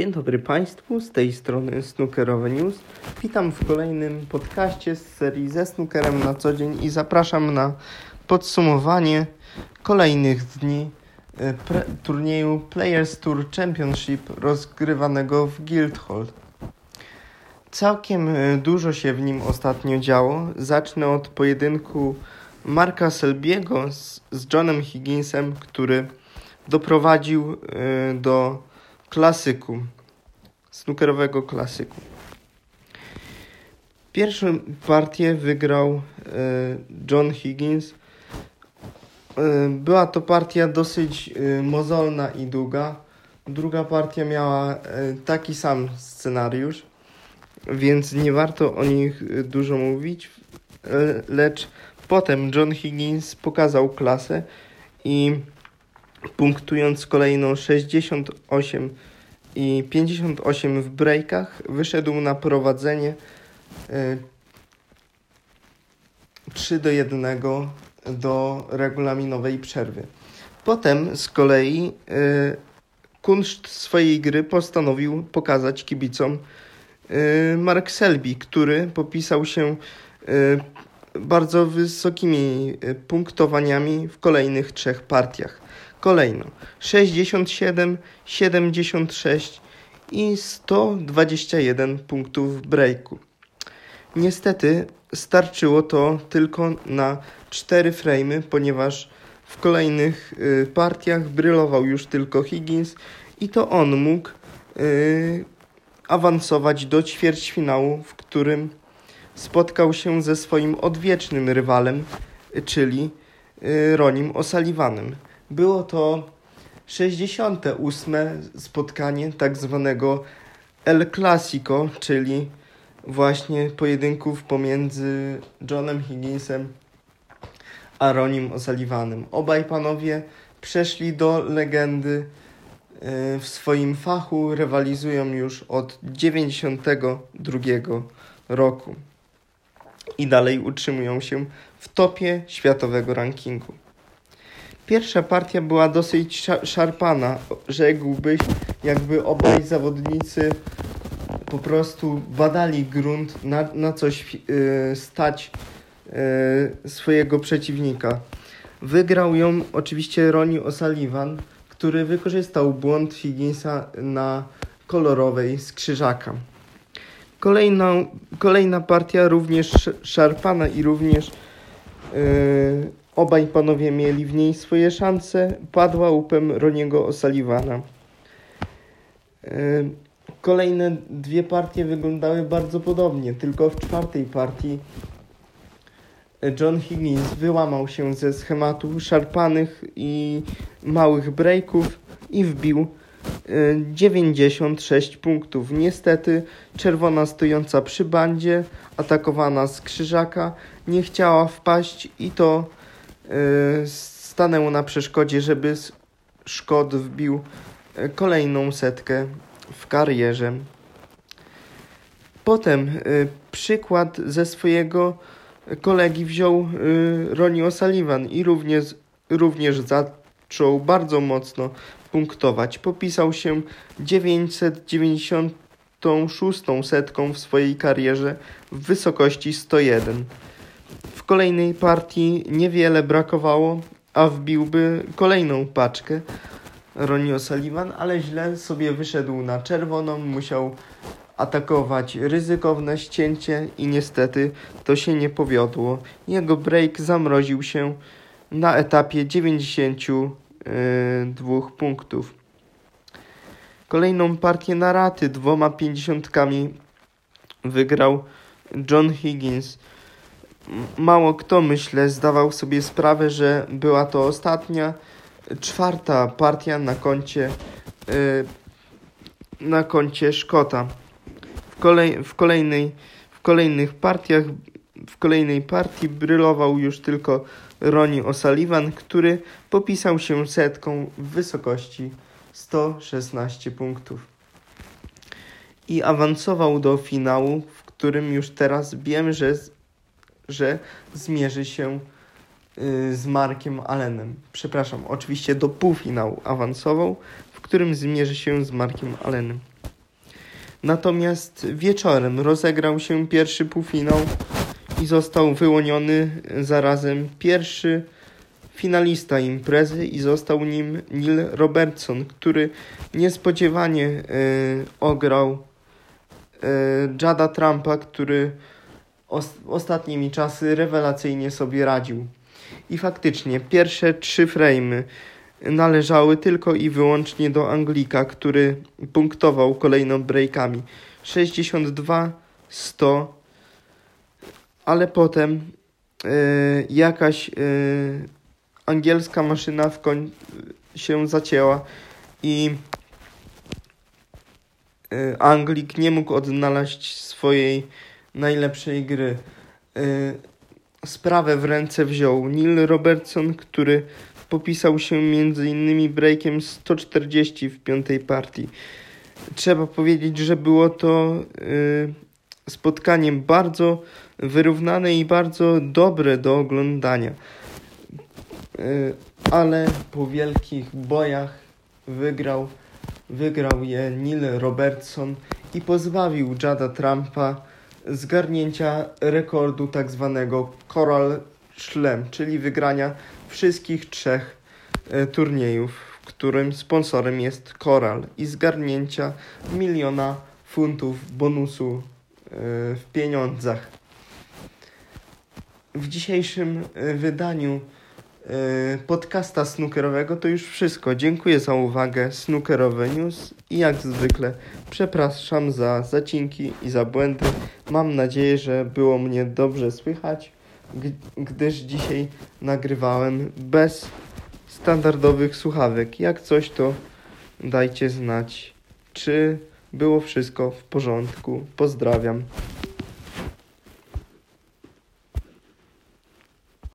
Dzień dobry Państwu, z tej strony Snookerowe News. Witam w kolejnym podcaście z serii ze snookerem na co dzień i zapraszam na podsumowanie kolejnych dni e, pre- turnieju Players Tour Championship rozgrywanego w Guildhall. Całkiem e, dużo się w nim ostatnio działo. Zacznę od pojedynku Marka Selbiego z, z Johnem Higginsem, który doprowadził e, do klasyku, snookerowego klasyku. Pierwszą partię wygrał e, John Higgins. E, była to partia dosyć e, mozolna i długa. Druga partia miała taki sam scenariusz, więc nie warto o nich dużo mówić. Lecz potem John Higgins pokazał klasę i punktując kolejno 68 i 58 w breakach, wyszedł na prowadzenie 3 do 1 do regulaminowej przerwy. Potem z kolei kunszt swojej gry postanowił pokazać kibicom Mark Selby, który popisał się bardzo wysokimi punktowaniami w kolejnych trzech partiach. Kolejno 67, 76 i 121 punktów breaku. Niestety starczyło to tylko na 4 frame, ponieważ w kolejnych y, partiach brylował już tylko Higgins i to on mógł y, awansować do ćwierćfinału, w którym spotkał się ze swoim odwiecznym rywalem, czyli y, Ronim O'Sullivanem. Było to 68. spotkanie tak zwanego El Clasico, czyli właśnie pojedynków pomiędzy Johnem Higginsem a Ronim O'Sullivanem. Obaj panowie przeszli do legendy e, w swoim fachu, rywalizują już od 92 roku i dalej utrzymują się w topie światowego rankingu. Pierwsza partia była dosyć szarpana, rzekłbyś, jakby obaj zawodnicy po prostu badali grunt, na, na coś yy, stać yy, swojego przeciwnika. Wygrał ją oczywiście Ronnie O'Sullivan, który wykorzystał błąd Higginsa na kolorowej z krzyżaka. Kolejna, kolejna partia również szarpana i również yy, Obaj panowie mieli w niej swoje szanse. Padła łupem Roniego O'Sullivana. E, kolejne dwie partie wyglądały bardzo podobnie, tylko w czwartej partii John Higgins wyłamał się ze schematu szarpanych i małych breaków i wbił 96 e, punktów. Niestety czerwona stojąca przy bandzie, atakowana z krzyżaka, nie chciała wpaść i to Y, stanęło na przeszkodzie, żeby Szkod wbił y, kolejną setkę w karierze. Potem y, przykład ze swojego kolegi wziął Ronnie O'Sullivan i również, również zaczął bardzo mocno punktować. Popisał się 996 setką w swojej karierze w wysokości 101 kolejnej partii niewiele brakowało, a wbiłby kolejną paczkę Ronnie O'Sullivan, ale źle sobie wyszedł na czerwoną, musiał atakować ryzykowne ścięcie i niestety to się nie powiodło. Jego break zamroził się na etapie 92 punktów. Kolejną partię na raty dwoma pięćdziesiątkami wygrał John Higgins mało kto, myślę, zdawał sobie sprawę, że była to ostatnia, czwarta partia na koncie, yy, na koncie Szkota. W, kolej, w, kolejnej, w kolejnych partiach, w kolejnej partii brylował już tylko Ronnie O'Sullivan, który popisał się setką w wysokości 116 punktów. I awansował do finału, w którym już teraz wiem, że że zmierzy się y, z Markiem Allenem. Przepraszam, oczywiście do półfinału awansował, w którym zmierzy się z Markiem Allenem. Natomiast wieczorem rozegrał się pierwszy półfinał i został wyłoniony zarazem pierwszy finalista imprezy i został nim Neil Robertson, który niespodziewanie y, ograł y, Jada Trumpa, który ostatnimi czasy rewelacyjnie sobie radził. I faktycznie pierwsze trzy frame'y należały tylko i wyłącznie do Anglika, który punktował kolejno breakami 62 100 ale potem yy, jakaś yy, angielska maszyna w koń się zacięła i yy, Anglik nie mógł odnaleźć swojej najlepszej gry. Sprawę w ręce wziął Neil Robertson, który popisał się m.in. breakiem 140 w piątej partii. Trzeba powiedzieć, że było to spotkaniem bardzo wyrównane i bardzo dobre do oglądania. Y, ale po wielkich bojach wygrał, wygrał je Neil Robertson i pozbawił Jada Trumpa zgarnięcia rekordu tak zwanego Coral Slam, czyli wygrania wszystkich trzech y, turniejów, w którym sponsorem jest Coral i zgarnięcia miliona funtów bonusu y, w pieniądzach. W dzisiejszym e, wydaniu e, podcasta snookerowego to już wszystko. Dziękuję za uwagę. Snookerowe News i jak zwykle przepraszam za zacinki i za błędy. Mam nadzieję, że było mnie dobrze słychać, gdyż dzisiaj nagrywałem bez standardowych słuchawek. Jak coś to dajcie znać, czy było wszystko w porządku. Pozdrawiam.